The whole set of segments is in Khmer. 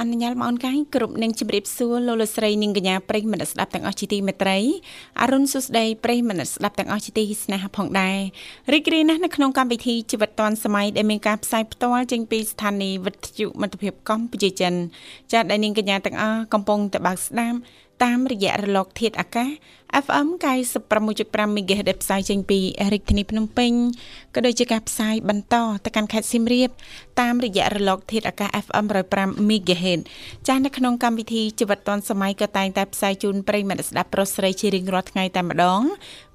អនុញ្ញាតមកអូនកាយគ្រប់នឹងជម្រាបសួរលោកលោកស្រីនាងកញ្ញាប្រិយមិត្តស្ដាប់ទាំងអស់ជាទីមេត្រីអរុនសុស្ដីប្រិយមិត្តស្ដាប់ទាំងអស់ជាទីស្នេហាផងដែររីករាយណាស់នៅក្នុងកម្មវិធីជីវិតឌွန်សម័យដែលមានការផ្សាយផ្ទាល់ចេញពីស្ថានីយ៍វិទ្យុមិត្តភាពកម្ពុជាចិនចាស់ដែលនាងកញ្ញាទាំងអស់កំពុងតបស្ដាប់តាមរយៈរលកធាតុអាកាស FM 96.5 MHz ដែលផ្សាយចេញពីរាជធានីភ្នំពេញក៏ដូចជាការផ្សាយបន្តទៅកាន់ខេត្តសៀមរាបតាមរយៈរលក ធាតុអាកាស FM 105 MHz ចាស់នៅក្នុងកម្មវិធីជីវិតឌွန်សម័យក៏តែងតែផ្សាយជូនប្រិយមិត្តស្ដាប់ប្រុសស្រីជារៀងរាល់ថ្ងៃតែម្ដង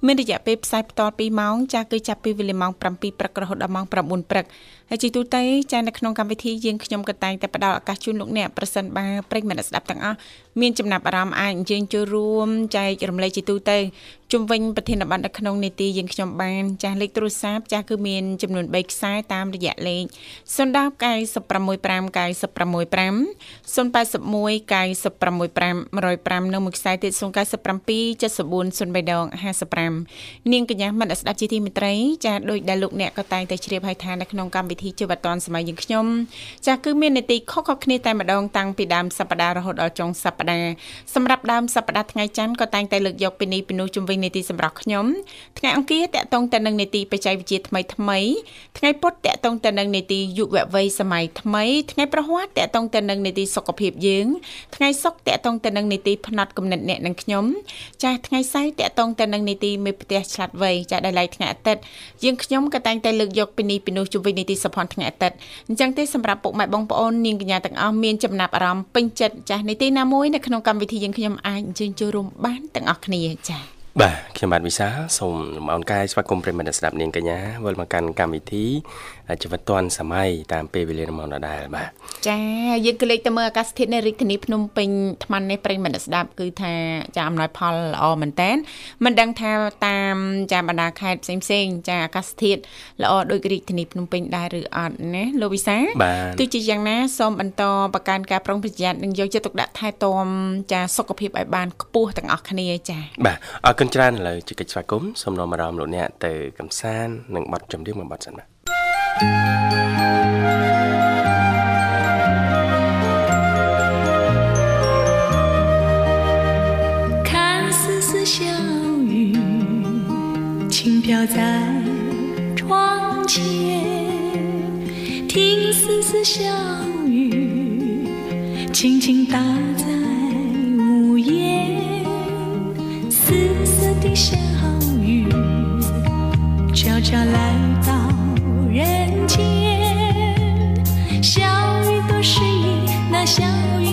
មានរយៈពេលផ្សាយបន្ត2ម៉ោងចាស់គឺចាប់ពីវេលាម៉ោង7ព្រឹករហូតដល់ម៉ោង9ព្រឹកហើយជាទូទៅចាស់នៅក្នុងកម្មវិធីយើងខ្ញុំក៏តែងតែផ្ដល់ឱកាសជូនលោកអ្នកប្រសិនបើប្រិយមិត្តស្ដាប់ទាំងអស់មានចំណាប់អារម្មណ៍អាចអញ្ជើញចូលរួមចែករំលែកជាទូទៅជុំវិញប្រធានបទនៅក្នុងនីតិយើងខ្ញុំបានចាស់លេខទូរស័ព្ទចាស់គឺមានចំនួន3ខ្សែតាមរយៈលេខ010965965 081 965 105និងមួយខ្សែទៀត0977403055នាងកញ្ញាមនស្ដាប់ជាទីមេត្រីចាស់ដោយដែលលោកអ្នកក៏តែងតែជ្រាបហើយថានៅក្នុងកម្មវិធីជីវិតឌွန်សម័យយើងខ្ញុំចាស់គឺមាននីតិខុសៗគ្នាតែម្ដងតាំងពីដើមសប្ដាហ៍រហូតដល់ចុងសប្ដាហ៍សម្រាប់ដើមសប្ដាហ៍ថ្ងៃច័ន្ទក៏តែងតែលើកយកពីនេះពីនោះជំវិញនីតិសម្រាប់ខ្ញុំថ្ងៃអង្គារតកតងទៅនឹងនីតិបច្ចេកវិទ្យាថ្មីថ្មីថ្ងៃពុធតកតងទៅនឹងនីតិយុវវ័យសម័យថ្មីថ្ងៃប្រហ័សតកតងទៅនឹងនីតិសុខភាពយើងថ្ងៃសុក្រតកតងទៅនឹងនីតិផ្នែកគំនិតអ្នកនិងខ្ញុំចាស់ថ្ងៃសៅរ៍តកតងទៅនឹងនីតិមេផ្ទះឆ្លាតវៃចាស់ដែលឡៃថ្ងៃអាទិត្យយើងខ្ញុំក៏តែងតែលើកយកពីនេះពីនោះជំវិញនីតិសុភ័ណ្ឌថ្ងៃអាទិត្យអញ្ចឹងទេសម្រាប់ពុកម៉ែបងប្អូននាងកញ្ញាទាំងអស់មានចំណាប់អារម្មណ៍ពេញចិត្តចាស់នីតិណាមួយនៅក្នុងកម្មវិធីយើងខ្ញុំអាចអញ្ជើញចូលរួមបានទាំងអស់គ្នាចា៎ បាទខ្ញុំបាទវិសាសូមលំអរកាយស្វាគមន៍ប្រិមត្តស្ដាប់នាងកញ្ញាវិលមកកាន់កម្មវិធីជីវិតឌွန်សម័យតាមពេលវេលារបស់ដដែលបាទចាយើងក៏លេខទៅមើលអាកាសធាតុនៅរាជធានីភ្នំពេញថ្មនេះប្រិមត្តស្ដាប់គឺថាចាអំណោយផលល្អមែនតែនមិនដឹងថាតាមចាបណ្ដាខេត្តផ្សេងផ្សេងចាអាកាសធាតុល្អដូចរាជធានីភ្នំពេញដែរឬអត់ណាលោកវិសាទោះជាយ៉ាងណាសូមបន្តបកកើនការប្រុងប្រយ័ត្ននិងយកចិត្តទុកដាក់ថែទាំចាសុខភាពឲ្យបានខ្ពស់ទាំងអស់គ្នាចាបាទអរគុច្រើនឥឡូវជាកិច្ចស្វាគមន៍សូមនាំអារម្មណ៍លោកអ្នកទៅកំសាន្តនិងបទចម្រៀងមួយបទសិនបាទ看丝丝小雨轻飘在窗前，听丝丝小雨轻轻打在 的小雨悄悄来到。人间，小雨多诗意，那小雨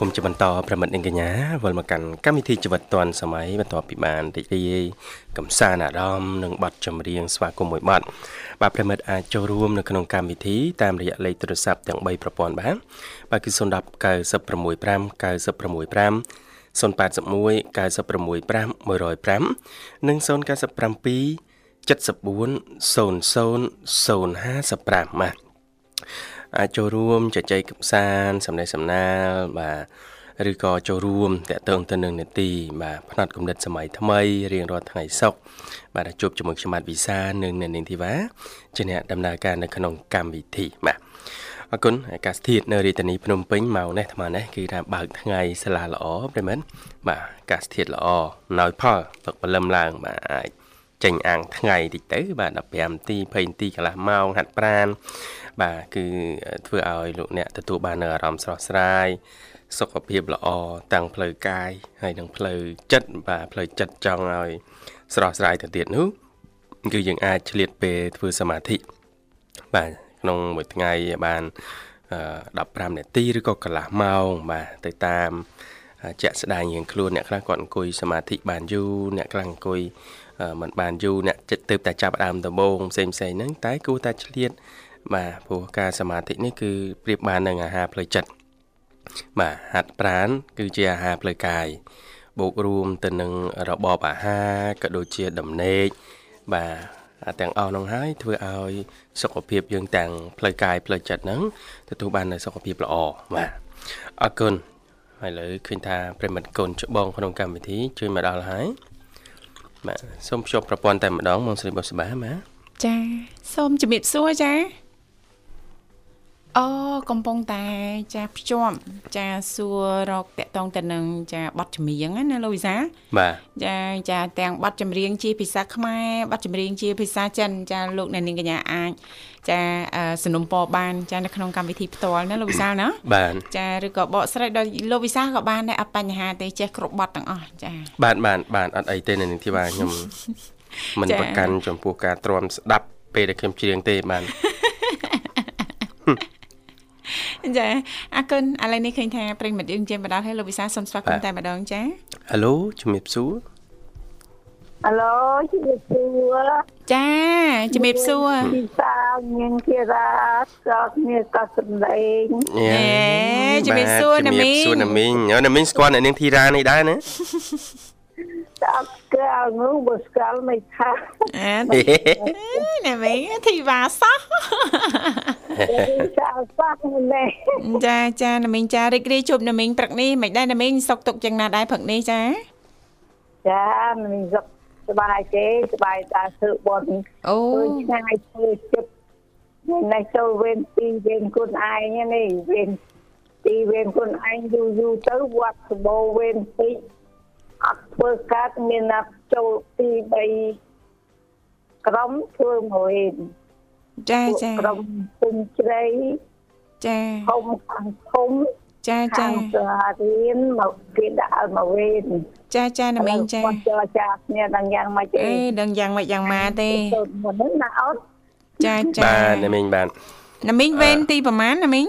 គមន៍ជាបន្តប្រិមិត្តនាងកញ្ញាវិលមកកាន់កម្មវិធីជីវិតឌွန်សម័យបន្ទាប់ពីបានរីករាយកំសាន្តអារម្មណ៍និងបទចម្រៀងស្វាគមន៍មួយបទបាទប្រិមិត្តអាចចូលរួមនៅក្នុងកម្មវិធីតាមរយៈលេខទូរស័ព្ទទាំង3ប្រព័ន្ធបានបាទគឺ010 965 965 081 965 105និង097 74 00 055បាទ អាចចូលរួមជជែកកំសាន្តសំណេះសំណាលបាទឬក៏ចូលរួមតកតងទៅនឹងនេតិបាទផ្នែកកំណត់សម័យថ្មីរៀងរាល់ថ្ងៃសុក្របាទជួបជាមួយខ្ញុំបាទវិសានិងអ្នកនាងធីវ៉ាជាអ្នកដំណើរការនៅក្នុងកម្មវិធីបាទអរគុណអាកាសធាតុនៅរាជធានីភ្នំពេញម៉ោងនេះអាត្មានេះគឺថាបើកថ្ងៃស្លាល្អប្រិមិនបាទអាកាសធាតុល្អណោយផលទឹកបលឹមឡើងបាទអាចចេញអាំងថ្ងៃតិចទៅបាទ15នាទី20នាទីកន្លះម៉ោងហាត់ប្រាន បាទគឺធ្វើឲ្យលោកអ្នកទទួលបាននូវអារម្មណ៍ស្រស់ស្រាយសុខភាពល្អទាំងផ្លូវកាយហើយនិងផ្លូវចិត្តបាទផ្លូវចិត្តចង់ឲ្យស្រស់ស្រាយទៅទៀតនោះគឺយើងអាចឆ្លៀតពេលធ្វើសមាធិបាទក្នុងមួយថ្ងៃបាន15នាទីឬក៏កន្លះម៉ោងបាទទៅតាមជាក់ស្ដែងរៀងខ្លួនអ្នកខ្លះគាត់អង្គុយសមាធិបានយូរអ្នកខ្លះអង្គុយមិនបានយូរអ្នកចិត្តទៅតែចាប់ដើមដំបូងផ្សេងផ្សេងហ្នឹងតែគួរតែឆ្លៀត បាទព្រោះការសមាធិនេះគឺប្រៀបបាននឹងអាហារផ្លូវចិត្តបាទហាត់ប្រាណគឺជាអាហារផ្លូវកាយបូករួមទៅនឹងរបបអាហារក៏ដូចជាដំណេកបាទទាំងអស់នោះហើយធ្វើឲ្យសុខភាពយើងទាំងផ្លូវកាយផ្លូវចិត្តហ្នឹងទទួលបាននូវសុខភាពល្អបាទអរគុណហើយលើឃើញថាប្រិមិត្តកូនច្បងក្នុងកម្មវិធីជួយមកដល់ហើយបាទសូមភ្ជាប់ប្រព័ន្ធតែម្ដងមកស្រីបុស្បាបាទចាសូមជំរាបសួរចា អូកំពុងតែចាភ្ជាប់ចាសួររកតកតងទៅនឹងចាប័ណ្ណចម្រៀងណាលូវីសាបាទចាចាទាំងប័ណ្ណចម្រៀងជាភាសាខ្មែរប័ណ្ណចម្រៀងជាភាសាចិនចាលោកអ្នកនាងកញ្ញាអាចចាสนុំពរបានចានៅក្នុងកម្មវិធីផ្ទាល់ណាលោកវិសាលណាបាទចាឬក៏បកស្រាយដល់លោកវិសាលក៏បានដែរអត់បញ្ហាទេចេះគ្រប់បទទាំងអស់ចាបាទបាទបាទអត់អីទេនៅនឹងធីបាខ្ញុំមិនប្រកាន់ចំពោះការទ្រាំស្ដាប់ពេលដែលខ្ញុំច្រៀងទេបាទ ចាអរគុណឥឡូវនេះឃើញថាប្រិមិត្តយើងជាបណ្ដាលឲ្យលោកវិសាសូមស្វាគមន៍តែម្ដងចាហៅឡូជំរាបសួរហៅឡូជំរាបសួរចាជំរាបសួរពិសាញៀងជារាសោកនេះក៏សំដែងអេជំរាបសួរណាមីងជំរាបសួរណាមីងណាមីងស្គាល់អ្នកនាងធីរ៉ានេះដែរណា តាប់កៅនោះបើស្គាល់មិនថាអេណាមីងធីវ៉ាសោះចាសោះណែចាចាណាមីងចារីករាយជួបណាមីងព្រឹកនេះមិនដែរណាមីងសុកទុកយ៉ាងណាដែរព្រឹកនេះចាចាណាមីងសុកសบายទេសบายតាធ្វើបនអូឆ្ងាយធ្វើចិត្តនេះចូលវេនទីវេនគុណឯងនេះវេនទីវេនគុណឯងយូរយូរទៅវត្តសបោវេនទី អត់ធ្វើកាត់មានណាចូលទី3ក្រុមធ្វើមួយចាចាក្រុមពុំជ្រៃចាធំខាងធំចាចាសារៀនមកគេដាក់ឲ្យមកវេនចាចាណាមីងចាគាត់ចរចាគ្នាដឹងយ៉ាងម៉េចទេអេដឹងយ៉ាងម៉េចយ៉ាងម៉ាទេមុននេះណាអត់ចាចាបាទណាមីងបាទណាមីងវេនទីប្រហែលណាមីង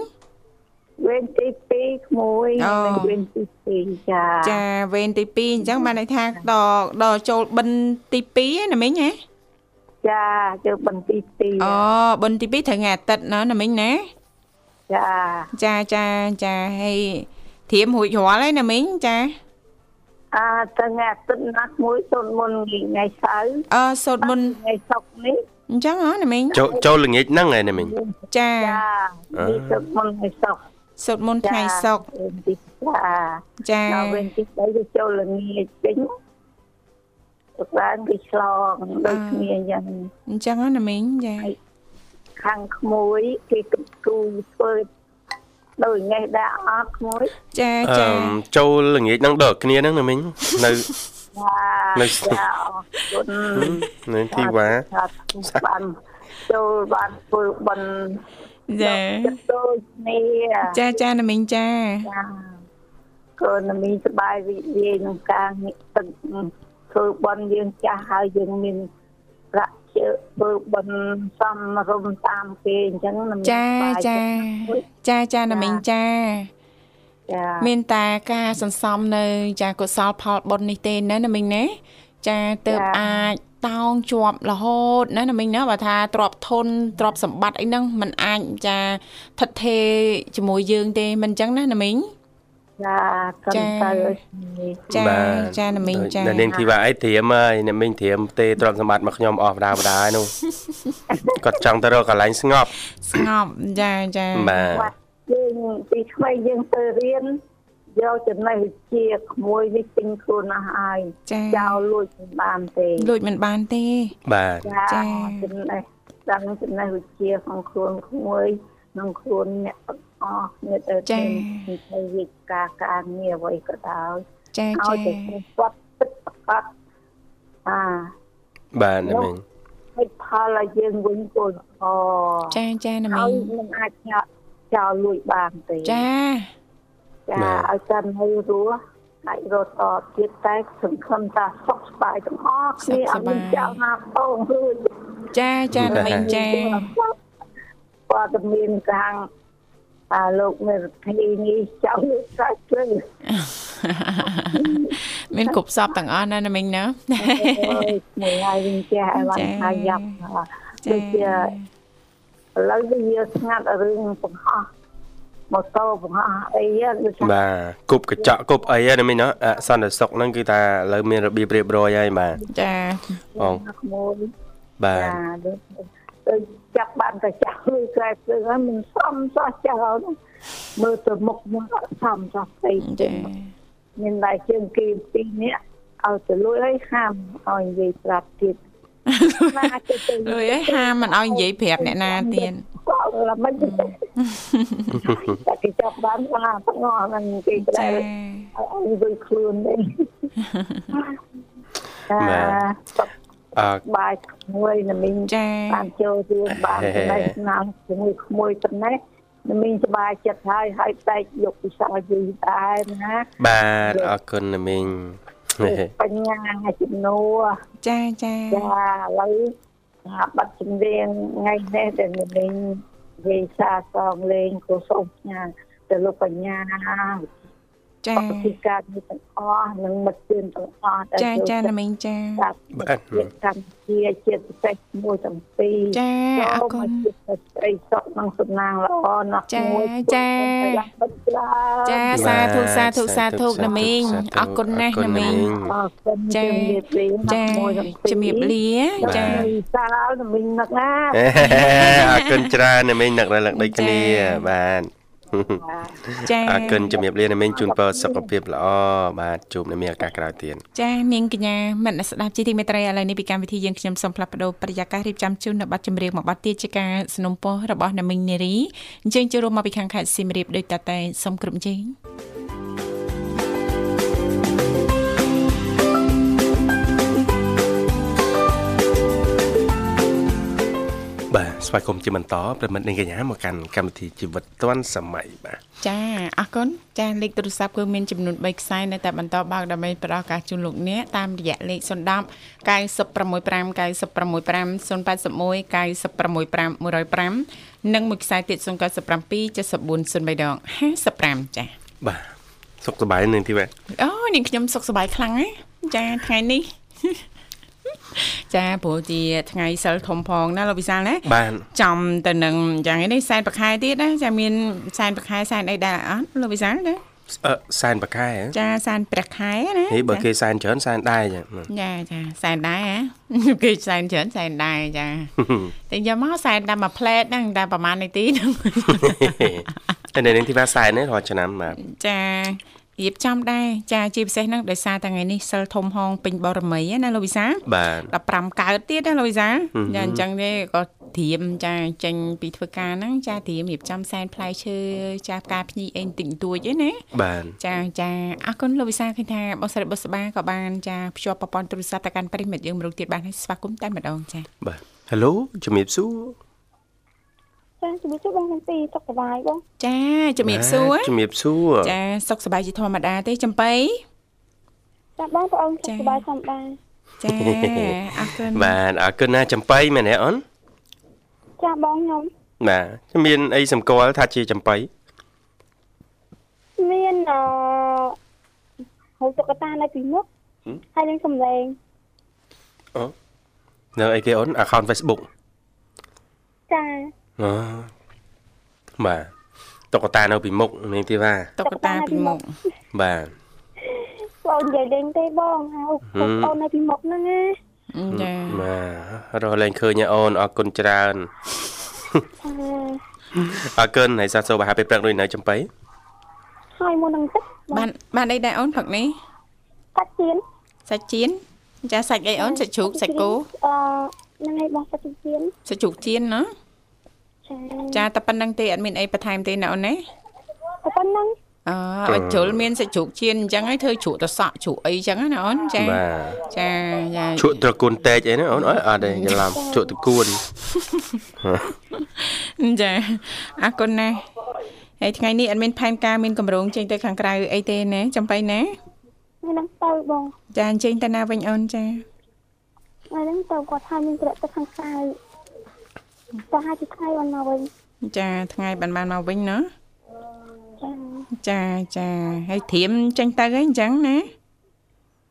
វេនទី2ក្មួយនិងវេនទី2ចាចាវេនទី2អញ្ចឹងបានន័យថាដល់ដល់ចូលបិណ្ឌទី2ណាមីងហ៎ចាចូលបិណ្ឌទី2អូបិណ្ឌទី2ត្រូវថ្ងៃអាទិត្យណាណាមីងណាចាចាចាចាហើយធៀមរួចរាល់ហើយណាមីងចាអាថ្ងៃអាទិត្យណាស់មួយសូត្រមុនថ្ងៃសៅរ៍អឺសូត្រមុនថ្ងៃសុក្រនេះអញ្ចឹងហ៎ណាមីងចូលចូលល្ងាចហ្នឹងហើយណាមីងចាចាសូត្រមុនថ្ងៃសុក្រ សូត្រមុនថ្ងៃសុក្រចាចាដល់វិញទី3ទៅចូលល្ងាចវិញបានគេឆ្លងដូចគ្នាអញ្ចឹងអញ្ចឹងណាមីងចាខាងក្មួយគេគូធ្វើដូចញ៉េះដាក់អត់ក្មួយចាចាចូលល្ងាចហ្នឹងដល់គ្នាហ្នឹងណាមីងនៅនៅនៅទីវ៉ាបានចូលបានធ្វើបិណ្ឌ ចាដូចគ្នាចាចាណាមីងចាចាកូនណាមីងសប្បាយរីករាយក្នុងការទឹកធ្វើបន់យើងចាស់ហើយយើងមានប្រាក់ជើធ្វើបន់សំរុំតាមគេអញ្ចឹងណាមីងចាចាចាចាណាមីងចាមានតែការសន្សំនៅ ចាកុសលផលបុណ្យនេះទេណាណាមីងណា ចាទៅអាចតោងជាប់រហូតណាណាមីងណាបើថាទ្របធនទ្របសម្បត្តិអីហ្នឹងมันអាចចាថិតថេរជាមួយយើងទេមិនអញ្ចឹងណាណាមីងចាកំចាទៅនេះចាចាណាមីងចានៅនាងធីវ៉ាអីត្រៀមហើយអ្នកមីងត្រៀមទេទ្រព្យសម្បត្តិមកខ្ញុំអស់បដាបដាហើយនោះគាត់ចង់ទៅរកកន្លែងស្ងប់ស្ងប់ចាចាបាទបាទយើងពីក្មេងយើងទៅរៀន យកចំណេះវិជ្ជាក្មួយនេះទិញខ្លួនណាស់ហើយចោលលួចមិនបានទេលួចមិនបានទេបាទចាចំណេះដឹងចំណេះវិជ្ជាក្នុងខ្លួនក្មួយក្នុងខ្លួនអ្នកអស់អ្នកទៅទីវិវិការការងារអ្វីក៏ដោយចាចាឲ្យតែគាត់ពិតប្រកបអាបាទណាមិញឲ្យផលឲ្យយើងវិញគោលល្អចាចាណាមិញមិនអាចចោលលួចបានទេចា ចាឲ្យកាន់នៅរស់អាចរត់តទៀតតែសង្ឃឹមថាសុខស្បាយទាំងអស់គ្នាអត់មានចោលណាពងរួចចាចាណាមីងចាព័ត៌មានខាងអាលោកមេរដ្ឋីនេះចោលលួចសាច់ព្រឹងមានគ្រប់សពទាំងអស់ណាណាមីងណាអើយមួយហើយវិញចេះឲ្យបានថាយ៉ាប់ដូចជាឥឡូវវាស្ងាត់រឿងបង្ហោះ ម៉ូតូបង្ហោះអីហ្នឹងដូចថាបាទគប់កញ្ចក់គប់អីហ្នឹងអ្នកមីងណាអសន្តិសុខហ្នឹងគឺថាឥឡូវមានរបៀបរៀបរយហើយបាទចាបងក្មួយបាទចាដូចទៅចាប់បានតែចាស់លុយក្រែព្រឹងហើយមិនសមសោះចាស់ហ្នឹងមើលទៅមុខមកអត់សមសោះផ្ទៃចាមានតែជើងគេពីរនាក់ឲ្យទៅលុយហើយហាមឲ្យនិយាយប្រាប់ទៀតណាទៅទៅលុយឲ្យហាមមិនឲ្យនិយាយប្រាប់អ្នកណាទៀត ក៏ល្មិចតែគេចាប់បានថាទាំងអស់ហ្នឹងគេក្រែចាឲ្យវិញខ្លួនទេចាអើបាយក្មួយណាមីងចាបានចូលរួមបានចំណេះស្នាមជាមួយក្មួយប៉ុណ្ណេះណាមីងសប្បាយចិត្តហើយហើយតែកយកពិសាយីដែរណាបាទអរគុណអ្នកមីងបញ្ញាជំនួសចាចាចាឥឡូវ ថាបាត់ជំនាញថ្ងៃនេះដែលណាមីងនិយាយសាសងលេងក៏សូមផ្ញើទៅលោកបញ្ញា ចាបតិការនេះទាំងអស់និងមិត្តជឿនទាំងអស់ដែលចាចាណាមីងចាបាទជាតិកម្ពុជាជាតិពិសេសមួយទាំងពីរចាអរគុណចូលមកស្រីសុខនិងសំណាងល្អណាស់ចាមួយចាបិទច្រើនចាសាធុសាធុសាធុណាមីងអរគុណណាស់ណាមីងអរគុណចាជំរាបលាចាមួយទាំងពីរជំរាបលាចាចាសាលណាមីងនឹកណាអរគុណច្រើនអ្នកមីងនឹករលឹកដូចគ្នាបាទ ចាអរគុណជំរាបលាអ្នកមីងជូនពរសុខភាពល្អបាទជួបអ្នកមីងឱកាសក្រោយទៀតចានាងកញ្ញាមិត្តអ្នកស្ដាប់ជីទីមេត្រីឥឡូវនេះពីកម្មវិធីយើងខ្ញុំសូមផ្លាស់ប្ដូរប្រយាកររៀបចំជូននៅប័ណ្ណចម្រៀងមួយប័ណ្ណទៀតជាការสนុំពររបស់ណាមីងនារីអញ្ជើញចូលរួមមកពីខាងខេត្តសៀមរាបដោយតតែសូមគ្រប់ជេង ស្វាគមន៍ជាបន្តប្រិមិត្តនាងកញ្ញាមកកាន់កម្មវិធីជីវិតឌွန်សម័យបាទចាអរគុណចាលេខទូរស័ព្ទគឺមានចំនួន3ខ្សែនៅតែបន្តបើកដើម្បីផ្ដល់ការជូនលោកអ្នកតាមរយៈលេខ010 965 965 081 965 105និងមួយខ្សែទៀត097 74 03ដង55ចាបាទសុខសប្បាយនឹងទីបាទអូនាងខ្ញុំសុខសប្បាយខ្លាំងណាស់ចាថ្ងៃនេះ ចាព្រោះជាថ្ងៃសិលធំផងណាលោកវិសាលណាបាទចំទៅនឹងយ៉ាងនេះសែនប្រខែទៀតណាចាមានសែនប្រខែសែនអីដែរអត់លោកវិសាលណាអឺសែនបកែហ៎ចាសែនព្រះខែណាហេបើគេសែនច្រើនសែនដែរចឹងចាចាសែនដែរហ៎គេសែនច្រើនសែនដែរចាតែយកមកសែនតែមួយផ្លែតហ្នឹងតែប្រហែលនាទីហ្នឹងតែនៅនឹងទីបាទសែននេះរាល់ឆ្នាំបាទចា រៀបចំដែរចាជាពិសេសហ្នឹងដោយសារតែថ្ងៃនេះសិលធំហងពេញបរមីណាលោកវិសាលបាទ15កើតទៀតណាលោកវិសាលហឹមចាអញ្ចឹងទេក៏ត្រៀមចាចេញពីធ្វើការហ្នឹងចាត្រៀមរៀបចំសែនផ្លែឈើចាផ្កាភ្ញីអីបន្តិចបន្តួចឯណាបាទចាចាអរគុណលោកវិសាឃើញថាបងស្រីបុស្បាក៏បានចាភ្ជាប់ប្រព័ន្ធទូរស័ព្ទទៅកាន់ប្រិមិត្តយើងមរុងទៀតបានឲ្យស្វាគមន៍តែម្ដងចាបាទ Halo ជំរាបសួរ ចាជំរាបសួរបងទាំងពីរសុខសប្បាយបងចាជំរាបសួរបាទជំរាបសួរចាសុខសប្បាយជាធម្មតាទេចំបៃចាបងប្អូនសុចា៎ខសប្បាយធម្មតាចាអរគុណបាទអរគុណណាចំបៃមែនទេអូនចាបងខ្ញុំបាទមានអីសម្គាល់ថាជាចំបៃមានអឺហៅតុក្កតានៅពីមុខហើយនឹងសំឡេងនៅអីគេអូន account Facebook ចា អូបាទតុក្កតានៅពីមុខនេះទេបាទតុក្កតាពីមុខបាទបងនិយាយលេងទេបងហៅហឹមបងនៅពីមុខហ្នឹងណាចាបាទរស់លែងឃើញឯអូនអរគុណច្រើនចាអរគុណហើយសាសូបាហាពេលព្រឹកដូចនៅចំបៃហើយមុននឹងទឹកបានបានអីដែរអូនផឹកនេះកាត់ជៀនសាច់ចៀនចាសាច់អីអូនសាច់ជ្រូកសាច់គោអឺហ្នឹងហើយបងកាត់ជៀនសាច់ជ្រូកចៀនណា ចាចាតែប៉ុណ្្នឹងទេអត់មានអីបន្ថែមទេណាអូនណាតែប៉ុណ្្នឹងអឺឲ្យជ្រុលមានសាច់ជ្រូកចៀនអញ្ចឹងហើយធ្វើជ្រូកតសក់ជ្រូកអីអញ្ចឹងណាអូនចាបាទចាចាជក់ត្រកួនតេកអីណាអូនអត់អត់ទេច្រឡំជក់ត្រកួនចាអរគុណណាស់ហើយថ្ងៃនេះអត់មានផែនការមានកម្រងចេញទៅខាងក្រៅអីទេណាចំបៃណាថ្ងៃហ្នឹងទៅបងចាអញ្ជើញទៅណាវិញអូនចាថ្ងៃហ្នឹងទៅគាត់ថាមានប្រាក់ទៅខាងក្រៅ ចាជិះថ្ងៃបានមកវិញចាថ្ងៃបានបានមកវិញណាចាចាហើយត្រៀមចេញទៅអីអញ្ចឹងណា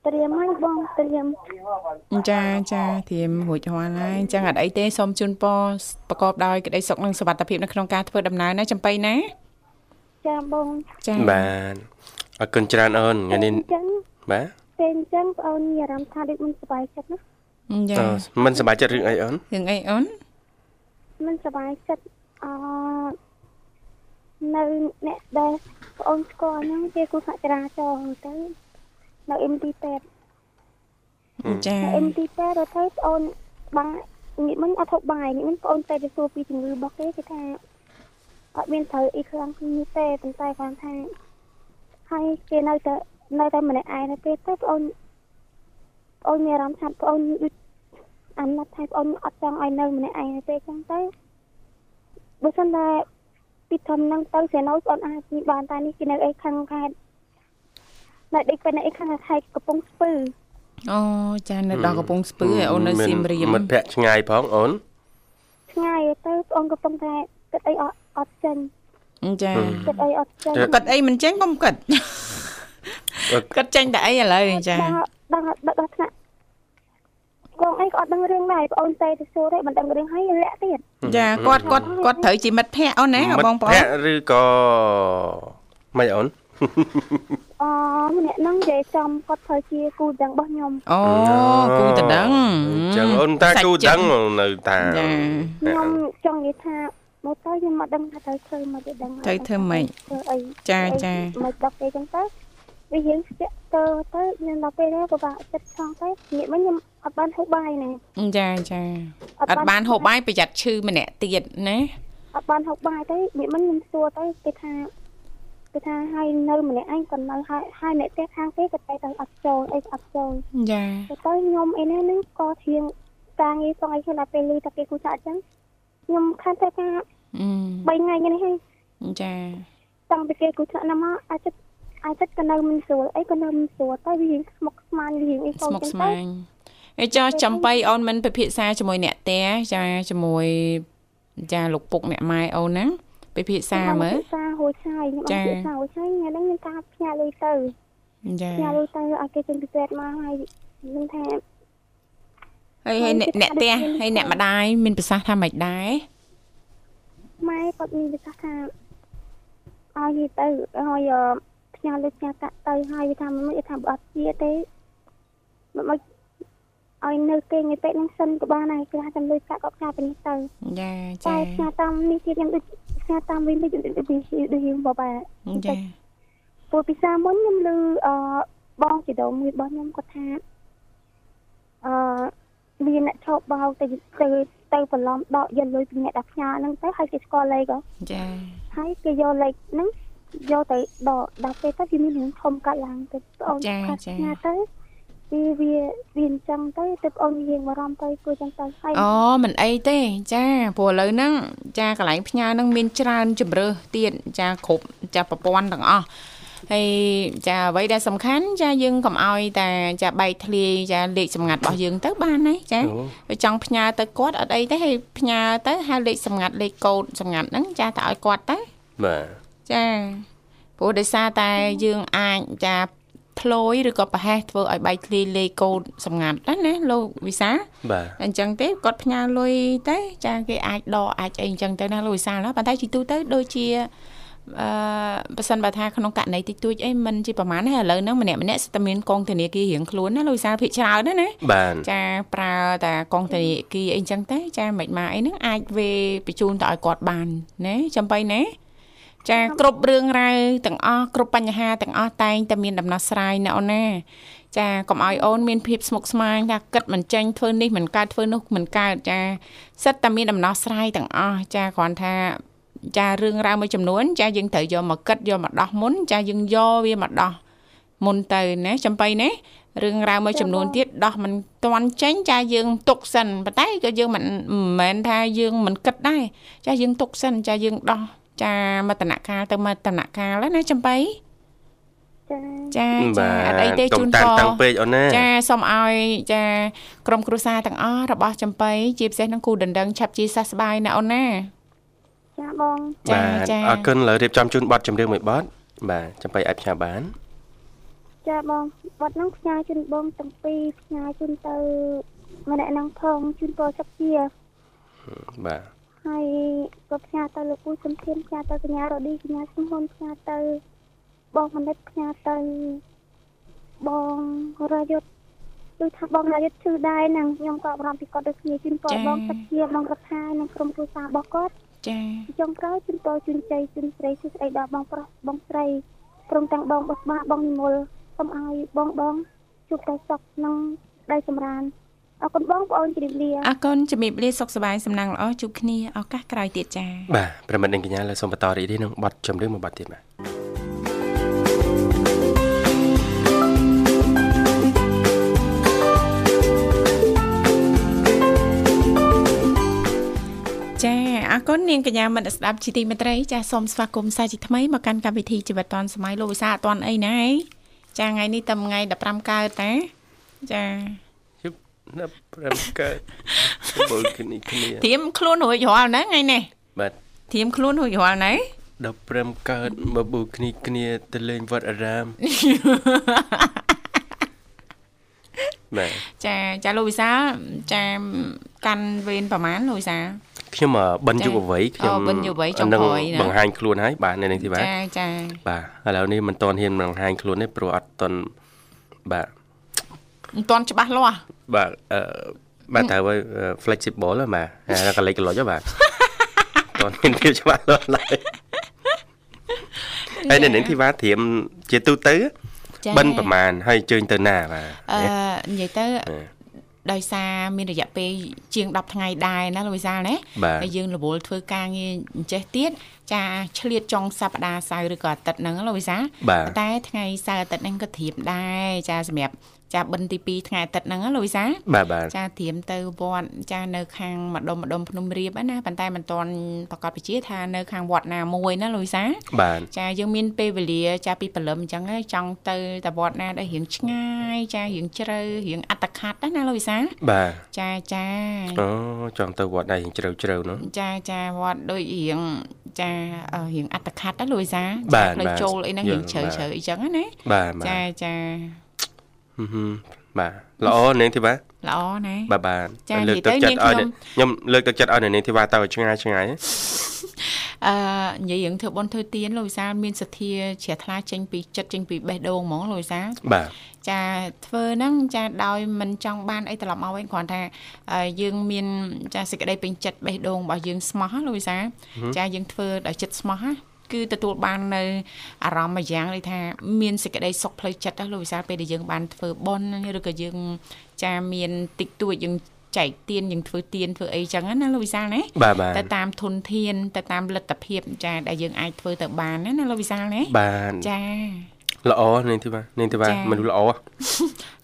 ត្រៀមហើយបងត្រៀមចាចាត្រៀមរួចរាល់ហើយអញ្ចឹងអត់អីទេសូមជូនពរប្រកបដោយក្តីសុខនិងសុវត្ថិភាពនៅក្នុងការធ្វើដំណើរណាចំបៃណាចាបងចាបាទអរគុណច្រើនអូនថ្ងៃនេះបាទពេលអញ្ចឹងបងអូនមានអារម្មណ៍ថាដូចមិនសុខចិត្តណាចាមិនសុខចិត្តរឿងអីអូនរឿងអីអូន មិនសប្បាយចិត្តអឺនៅអ្នកដែលបងអូនស្គាល់ហ្នឹងគេគូសហចរាចរណ៍ទៅនៅ MT8 ចានៅ MT8 ទៅទៅបងអូនបាយងាកមិញអត់ហូបបាយងាកមិញបងអូនតែទៅសួរពីជំងឺរបស់គេគេថាអត់មានត្រូវអីខ្លាំងនេះទេប៉ុន្តែគាត់ថាហើយគេនៅតែនៅតែម្នាក់ឯងនៅពេលទៅបងអូនបងអូនមានអារម្មណ៍ថាបងអូនដូច អាណិតថាបងអូនអត់ចង់ឲ្យនៅម្នាក់ឯងនៅពេលចឹងទៅបើសិនតែពីធំហ្នឹងទៅសេណូបងអូនអាចនិយាយបានតែនេះគេនៅអីខាងខេត្តនៅដេកពេលនៅអីខាងខេត្តកំពង់ស្ពឺអូចានៅដល់កំពង់ស្ពឺឯអូននៅសៀមរាបមិត្តភ័ក្ដិឆ្ងាយផងអូនឆ្ងាយទៅបងអូនកំពុងតែគិតអីអត់អត់ចេញចាគិតអីអត់ចេញគិតអីមិនចេញកុំគិតគិតចេញតែអីឥឡូវចាដល់ដល់ដល់ដល់ថ្នាក់ កងអីក៏អត់ដឹងរឿងដែរបងអូនតែទៅសួរទេមិនដឹងរឿងហើយលាក់ទៀតចាគាត់គាត់គាត់ត្រូវជាមិត្តភ័ក្តិអូនណាមិត្តបងប្អូភ័នក្ដិឬក៏មិនអូនអម្នាក់ហ្នឹងនិយាយចំគាត់ធ្វើជាគូទាំងរបស់ខ្ញុំអូគូតដឹងអញ្ចឹងអូនតាគូដឹងនៅតាចាខ្ញុំចង់និយាយថាមកទៅខ្ញុំមិនដឹងថាត្រូវធ្វើមកទេដឹងត្រូវធ្វើម៉េចធ្វើអីចាចាមកដល់ពេលចឹងទៅវាយើងស្ទាក់ទៅទៅខ្ញុំដល់ពេលហ្នឹងពិបាកចិត្តឆ្លងទៅងាកមកខ្ញុំអ ត់បានហូបបាយណាចាចាអត់បានហូបបាយប្រយ័ត្នឈឺម្នាក់ទៀតណាអត់បានហូបបាយទៅងាកមកខ្ញុំសួរទៅគេថាគេថាឲ្យនៅម្នាក់ឯងគាត់នៅហើយហើយអ្នកផ្ទះខាងគេគាត់តែទៅអត់ចូលអីអត់ចូលចាទៅទៅខ្ញុំអីណាហ្នឹងក៏ធៀងការងារផងអីខ្លះពេលលឺតែគេគូចាក់អញ្ចឹងខ្ញុំខានតែថាអឺ3ថ្ងៃនេះហើយចាតាំងពីគេគូចាក់ណាមកអាចចិត្តអាចចិត្តក៏នៅមិនស្រួលអីក៏នៅមិនស្រួលទៅវារៀងស្មុគស្មាញរៀងអីក៏ស្មុកចឹងស្ទៅមាញ អេចោះចំបៃអូនមិនពិភាក្សាជាមួយអ្នកផ្ទះចាជាមួយចាលោកពុកអ្នកម៉ែអូនណាពិភាក្សាមើលពិសាហួយឆាយខ្ញុំអត់ពិសាហួយឆាយថ្ងៃហ្នឹងមានការផ្ញើលុយទៅចាផ្ញើលុយទៅឲ្យគេចេញពីពេទ្យមកហើយខ្ញុំថាហើយហើយអ្នកអ្នកផ្ទះហើយអ្នកម្ដាយមានប្រសាសន៍ថាម៉េចដែរម៉ែគាត់មានវិសាសថាឲ្យយីទៅឲ្យផ្ញើលុយផ្ញើកាក់ទៅហើយវាថាមិនថាបើអត់ជាទេមិនមក ឲ្យនៅគេងឯពេកហ្នឹងសិនក៏បានដែរគេថាចាំលុយកាក់ក៏ផ្ញើទៅនេះទៅចាតែចាផ្ញើតាមនេះទៀតខ្ញុំដូចផ្ញើតាមវិញដូចដូចដូចដូចយើងបបាចាព្រោះពីសាមុនខ្ញុំឮអឺបងជីដូនមួយរបស់ខ្ញុំគាត់ថាអឺមានអ្នកឈប់បោកទៅទៅទៅបន្លំដកយកលុយពីអ្នកដែលផ្ញើហ្នឹងទៅហើយគេស្គាល់លេខហ៎ចាហើយគេយកលេខហ្នឹងយកទៅដកដល់ពេលទៅវាមានរឿងធំកាត់ឡើងទៅបងអូនគាត់ផ្ញើទៅ វាវាវាអញ្ចឹងទៅទៅបងអូនយើងបារម្ភទៅព្រោះអញ្ចឹងទៅហើយអូមិនអីទេ ចាព្រោះឥឡូវហ្នឹងចាកន្លែងផ្ញើហ្នឹងមានច្រើនជំរើសទៀតចាគ្រប់ចាប្រព័ន្ធទាំងអស់ហើយចាអ្វីដែលសំខាន់ចាយើងកុំអោយតែចាបែកធ្លាយចាលេខសម្ងាត់របស់យើងទៅបានហើយចាបើចង់ផ្ញើទៅគាត់អត់អីទេហើយផ្ញើទៅហៅលេខសម្ងាត់លេខកូដសម្ងាត់ហ្នឹងចាទៅឲ្យគាត់ទៅបាទចាព្រោះដោយសារតែយើងអាចចា ផ្លយឬក៏ប្រហែសធ្វើឲ្យបែកធ្លាយលេខកូដសម្ងាត់ណាណាលោកវិសាលបាទអញ្ចឹងទេគាត់ផ្ញើលុយទៅចាគេអាចដកអាចអីអញ្ចឹងទៅណាលោកវិសាលណាប៉ុន្តែជីទូទៅដូចជាអឺបើសិនបើថាក្នុងករណីតិចតួចអីមិនជាប្រហែលទេឥឡូវហ្នឹងម្នាក់ម្នាក់សិតតែមានកងធនាគាររៀងខ្លួនណាលោកវិសាលភិកច្រើនណាណាបាទចាប្រើតែកងធនាគារអីចឹងទៅចាមិនមកអីហ្នឹងអាចវេបញ្ជូនទៅឲ្យគាត់បានណាចំបៃណា ចាគ្រប់រឿងរ៉ាវទាំងអស់គ្រប់បញ្ហាទាំងអស់តែងតែមានដំណោះស្រាយណាអូនណាចាកុំឲ្យអូនមានភាពស្មុគស្មាញថាគិតមិនចាញ់ធ្វើនេះមិនកើតធ្វើនោះមិនកើតចាសិតតែមានដំណោះស្រាយទាំងអស់ចាគ្រាន់ថាចារឿងរ៉ាវមួយចំនួន ចាយើងត្រូវយកមកគិតយកមកដោះមុន ចាយើងយកវាមកដោះមុនទៅណាចំបៃណារឿងរ៉ាវមួយចំនួនទៀតដោះមិនទាន់ចេញចាយើងទុកសិនប៉ុន្តែក៏យើងមិនមិនមែនថាយើងមិនគិតដែរចាយើងទុកសិនចាយើងដោះ ចាមកតំណកាលទៅមកតំណកាលណាចំបៃចាចាចាអត់អីទេជូនតាពនរតាំងពេកអូនណាចាសូមឲ្យចាក្រុមគ្រួសារទាំងអស់របស់ចំបៃជាពិសេសនឹងគូដណ្ដឹងឆាប់ជាសះស្បើយណាអូនណាចាបងចាបាទចាអរគុណឥឡូវរៀបចំជូនប័ណ្ណចម្រៀងមួយប័ណ្ណបាទចាំបីអាចផ្ញើបានចាបងបាត់ហ្នឹងផ្ញើជូនបងទាំងពីរផ្ញើជូនទៅម្នាក់ហ្នឹងផងជូនពរសុខជាបាទ ហើយក៏ផ្ញើទៅលោកពូសំធានផ្ញើទៅកញ្ញារ៉ូឌីកញ្ញាសំហ៊ុនផ្ញើទៅបងមនិតផ្ញើទៅបងរយុទ្ធគឺថាបងរយុទ្ធឈឺដែរហ្នឹងខ្ញុំក៏បារម្ភពីគាត់ដូចគ្នាជូនពរបងសុខជាបងរដ្ឋានិងក្រុមគ្រួសាររបស់គាត់ចាចុងក្រោយជូនពរជូនជ័យជូនស្រីសួស្ដីដល់បងប្រុសបងស្រីព្រមទាំងបងបុស្បាបងនិមលសូមឲ្យបងបងជួបតែសុខនិងក្តីសម្រាន អរគុណបងប្អូនជម្រាបលាអរគុណជំរាបលាសុខសប្បាយសំណាងល្អជួបគ្នាឱកាសក្រោយទៀតចា៎បាទប្រិមិត្តនិងកញ្ញាលើសូមបន្តរីករាយនឹងប័ណ្ណចម្រៀងមួយប័ណ្ណទៀតបាទចាអរគុណនាងកញ្ញាមិត្តស្ដាប់ជីទីមេត្រីចាសូមស្វាគមន៍សាជាថ្មីមកកាន់កម្មវិធីជីវិតឌွန်សម័យលោកវិសាអត់ទាន់អីណាឯងចាថ្ងៃនេះតែថ្ងៃ15កើតតាចាជិប ណាប់ប្រិមកើតបុលគ្នាគ្នាធៀមខ្លួនរួចរាល់ណាថ្ងៃនេះបាទធៀមខ្លួនរួចរាល់ណាដល់ព្រមកើតមកបូគ្នាគ្នាទៅលេងវត្តអារាមបាទចាចាលោកវិសាចាកាន់វេនប្រហែលលោកវិសាខ្ញុំអឺបិណ្ឌយុវវ័យខ្ញុំអូបិណ្ឌយុវវ័យចុងនឹងក្រោយណាបង្ហាញខ្លួនហើយបាទនៅនឹងទីបាទចាចាបាទឥឡូវនេះមិនទាន់ហ៊ានបង្ហាញខ្លួនទេព្រោះអត់ទាន់បាទ មិនទាន់ច្បាស់លាស់បាទអឺបាទត្រូវឲ្យ flexible ហ៎បាទហើយកលិចកលុចហ៎បាទតនមានភាពច្បាស់លាស់ឡើយហើយនៅនឹងទីបាទត្រៀមជាទូទៅចាបិណ្ឌប្រមាណហើយជើញទៅណាបាទអឺនិយាយទៅអឺដោយសារមានរយៈពេលជាង10ថ្ងៃដែរណាលោកវិសាលណាបាទហើយយើងរវល់ធ្វើការងារអញ្ចេះទៀតចាឆ្លៀតចុងសប្តាហ៍សៅរ៍ឬក៏អាទិត្យហ្នឹងលោកវិសាលបាទប៉ុន្តែថ្ងៃសៅរ៍អាទិត្យហ្នឹងក៏ធៀបដែរចាសម្រាប់ ចាបិណ្ឌទី2ថ្ងៃអាទិត្យហ្នឹងណាលោកវិសាលបាទបាទចាធៀមទៅវត្តចានៅខាងម្ដុំម្ដុំភ្នំរៀបហ្នឹងណាប៉ុន្តែមិនទាន់ប្រកាសពជាថានៅខាងវត្តណាមួយណាលោកវិសាលបាទចាយើងមានពេលវេលាចាពីព្រលឹមអញ្ចឹងហើយចង់ទៅតវត្តណាដែលរៀងឆ្ងាយចារៀងជ្រៅរៀងអត្តខាត់ណាណាលោកវិសាលបាទចាចាអូចង់ទៅវត្តដែរជ្រៅជ្រៅនោះចាចាវត្តដូចរៀងចាអឺរៀងអត្តខាត់ណាលោកវិសាបាទផ្លូវបាទចូលអីហ្នឹងរៀងយល់ជ្រៅបាទជ្រៅអីចឹងណាបាទបាទចាចាហឹមហឹម បាទល្អនាងធីបាល្អណាបាទបាទចាលើកទឹកនិយាយចិត្តទៅឲ្យខ្ញុំខ្ញុំលើកទឹកចិត្តឲ្យនាងធីបាទៅឲ្យឆ្ងាយឆ្ងាយអឺនិយាយរឿងធ្វើបុណ្យធ្វើទានលោកវិសាលមានសទ្ធាជ្រះថ្លាចេញពីចិត្តចេញពីបេះដូងហ្មងលោកវិសាលបាទចាធ្វើហ្នឹងចាដោយមិនចង់បានអីត្រឡប់មកវិញគ្រាន់ថាអឺយើងមានចាសេចក្តីពេញចិត្តបេះដូងរបស់យើងស្មោះណាលោកវិសាលចាយើងធ្វើដោយចិត្តស្មោះណា គឺទទួលបាននៅអារម្មណ៍មួយយ៉ាងដូចថាមានសេចក្តីសុខផ្លូវចិត្តណាលោកវិសាលពេលដែលយើងបានធ្វើបុណ្យឬក៏យើងចាមានតិចតួចយើងចែកទានយើងធ្វើទានធ្វើអីចឹងណាលោកវិសាលណាបាទបាទទៅតាមធនធានទៅតាមលទ្ធភាពចាដែលយើងអាចធ្វើទៅបានណាណាលោកវិសាលណាបាទចា ល្អនាងធីបានាងធីបាចាមនុស្សល្អ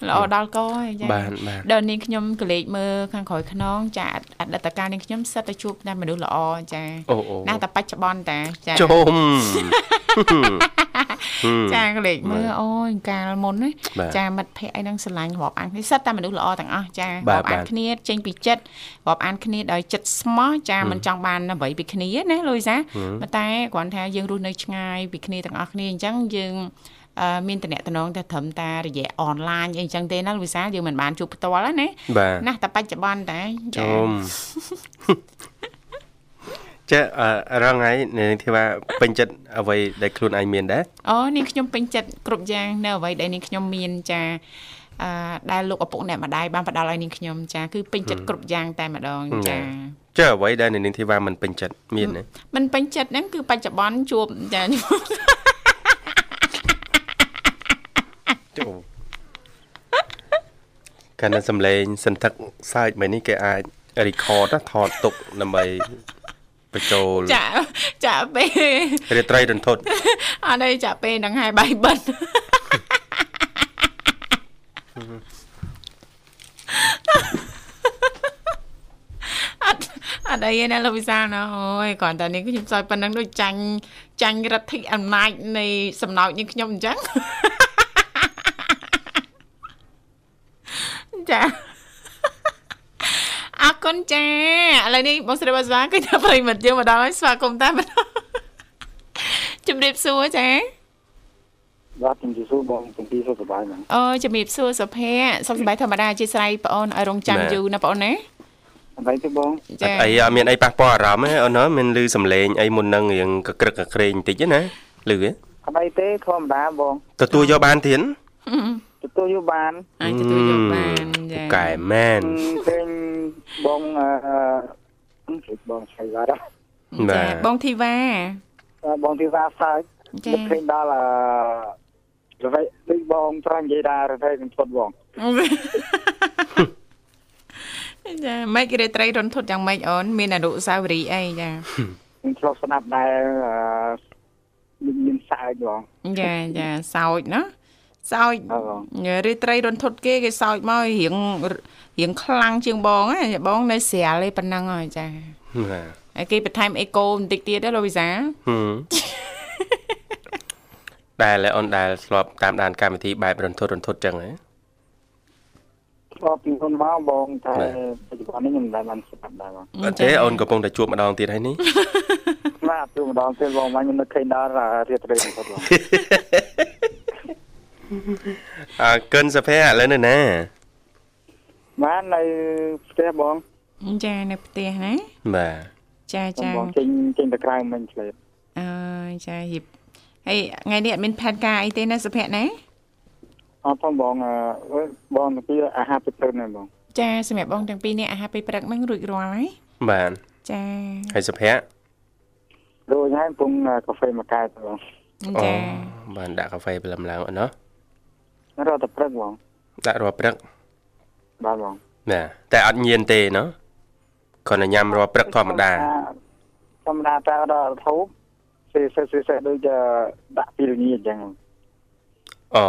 ល្អដល់កហើយចាបាទបាទដល់នាងខ្ញុំក៏លេចមើលខាងក្រោយខ្នងចាអតីតកាលនាងខ្ញុំសិតតែជួបតែមនុស្សល្អចាអូអូណាស់តែបច្ចុប្បន្នតាចាជុំ ចាក៏លេចមើលអូយកាលមុនណាបាទចាមិត្តភ័ក្តិអីហ្នឹងស្រឡាញ់រាប់អានគ្នាសិតតែមនុស្សល្អទាំងអស់ចាបាទរាប់អានបាទគ្នាចេញពីចិត្តរាប់អានគ្នាដោយចិត្តស្មោះចាមិនចង់បានអ្វីពីគ្នាណាលូយសាប៉ុន្តែគ្រាន់ថាយើងរស់នៅឆ្ងាយពីគ្នាទាំងអស់គ្នាអញ្ចឹងយើងអឺមានតំណែងតែត្រឹមតែរយៈអនឡាញអីអញ្ចឹងទេណាលូយសាយើងមិនបានជួបផ្ទាល់ណាបាទណាស់តែបច្ចុប្បន្នតែចាជុំ ចាអឺរងហើយនាងធីវ៉ាពេញចិត្តអ្វីដែលខ្លួនឯងមានដែរអូនាងខ្ញុំពេញចិត្តគ្រប់យ៉ាងនៅអ្វីដែលនាងខ្ញុំមានចាអឺដែលលោកឪពុកម្នាក់ម្ដាយបានផ្ដល់ឲ្យនាងខ្ញុំចាគឺពេញចិត្តគ្រប់យ៉ាងតែម្ដងចាចាអ្វីដែលនាងធីវ៉ាមិនពេញចិត្តមានទេមិនពេញចិត្តហ្នឹងគឺបច្ចុប្បន្នជួបចាជុំកាលនៅសំឡេងសន្ធឹកសើចមួយនេះគេអាច record ណាថតទុកដើម្បី បញ្ចូលចាចាពេលរាត្រីរន្ធត់អត់ទេចាពេលហ្នឹងហើយបាយបិណ្ឌអត់អត់អីទេណាលោកវិសាលណាអូយគ្រាន់តែនេះខ្ញុំសើចប៉ុណ្ណឹងដូចចាញ់ចាញ់រដ្ឋិអំណាចនៃសំណោចនេះខ្ញុំអញ្ចឹងចាអរ គុណចាឥឡូវនេះបងស្រីបាស្វាគឺថាប្រិយមិត្តយើងមកដល់ហើយស្វាគមន៍តែម្ដងជំរាបសួរចាបាទជំរាបសួរបងទាំងពីរសុខសប្បាយហ្នឹងអូជំរាបសួរសុភ័ក្រសុខសប្បាយធម្មតាអធិស្ឋានបងអូនឲ្យរងចាំយូរណាបងអូនណាអត់អីទេបងចាអត់អីអត់មានអីប៉ះពាល់អារម្មណ៍ទេអូនណាមានលឺសំឡេងអីមុននឹងរៀងកក្រឹកកក្រែងបន្តិចទេណាលឺទេអត់អីទេធម្មតាបងទទួលយកបានទៀតទទួលយកបានអាចទទួលយកបានចាកែមែនឃើញ បងអឺអឺបងឆៃវ៉ារ៉ាបាទចាបងធីវ៉ាបងទីសាសើចចានឹកឃើញដល់អឺរវៃដូចបងត្រង់និយាយថារវៃនឹងឈុតបងចាមិនគេត្រីរន្ធត់យ៉ាងម៉េចអូនមានអនុស្សាវរីយ៍អីចាខ្ញុំឆ្លុះស្ដាប់ដែរអឺមានមានសើចបងចាចាសោចណា សោចអើបងរាត្រីរន្ធត់គេគេសោចមករៀងរៀងខ្លាំងជាងបងណាបងនៅស្រាលឯប៉ុណ្ណឹងហើយចាបាទហើយគេបន្ថែមអេកូបន្តិចទៀតណាលោកវិសាហឹមដែលអូនដែលធ្លាប់តាមដានកម្មវិធីបែបរន្ធត់រន្ធត់ចឹងហ៎ធ្លាប់ពីមុនមកបងតែបាទបច្ចុប្បន្ននេះខ្ញុំមិនដែលបានស្ដាប់ដែរបងអត់ទេអូនកំពុងតែជួបម្ដងទៀតហើយនេះបាទទូម្ដងទៀតបងមកខ្ញុំនឹកឃើញដល់រាត្រីនឹងឈុតបង អើកិនសុភ័ក្រឥឡូវនៅណាបាននៅផ្ទះបងចានៅផ្ទះណាបាទចាចាបងចេញចេញទៅក្រៅមិញឆ្លេតអើយចាយិបហើយថ្ងៃនេះអត់មានផែនការអីទេណាសុភ័ក្រណាអត់ផងបងអឺបងទៅពីអាហារទៅព្រឹកនេះបងចាសម្រាប់បងទាំងពីរនេះអាហារពេលព្រឹកហ្នឹងរួចរាល់ហើយបាទចាហើយសុភ័ក្ររួចហើយកំពុងកាហ្វេមួយកែវទៅបងចាបានដាក់កាហ្វេព្រលឹមឡើងអូនណា រត់ទៅព្រឹកបងដាក់រាល់ព្រឹកបាទបងណាតែអត់ញៀនទេណោះគ្រាន់តែញ៉ាំរាល់ព្រឹកធម្មតាធម្មតាតែអត់ធូបសេសេសេសេដូចដាក់ពីរងាអញ្ចឹងអូ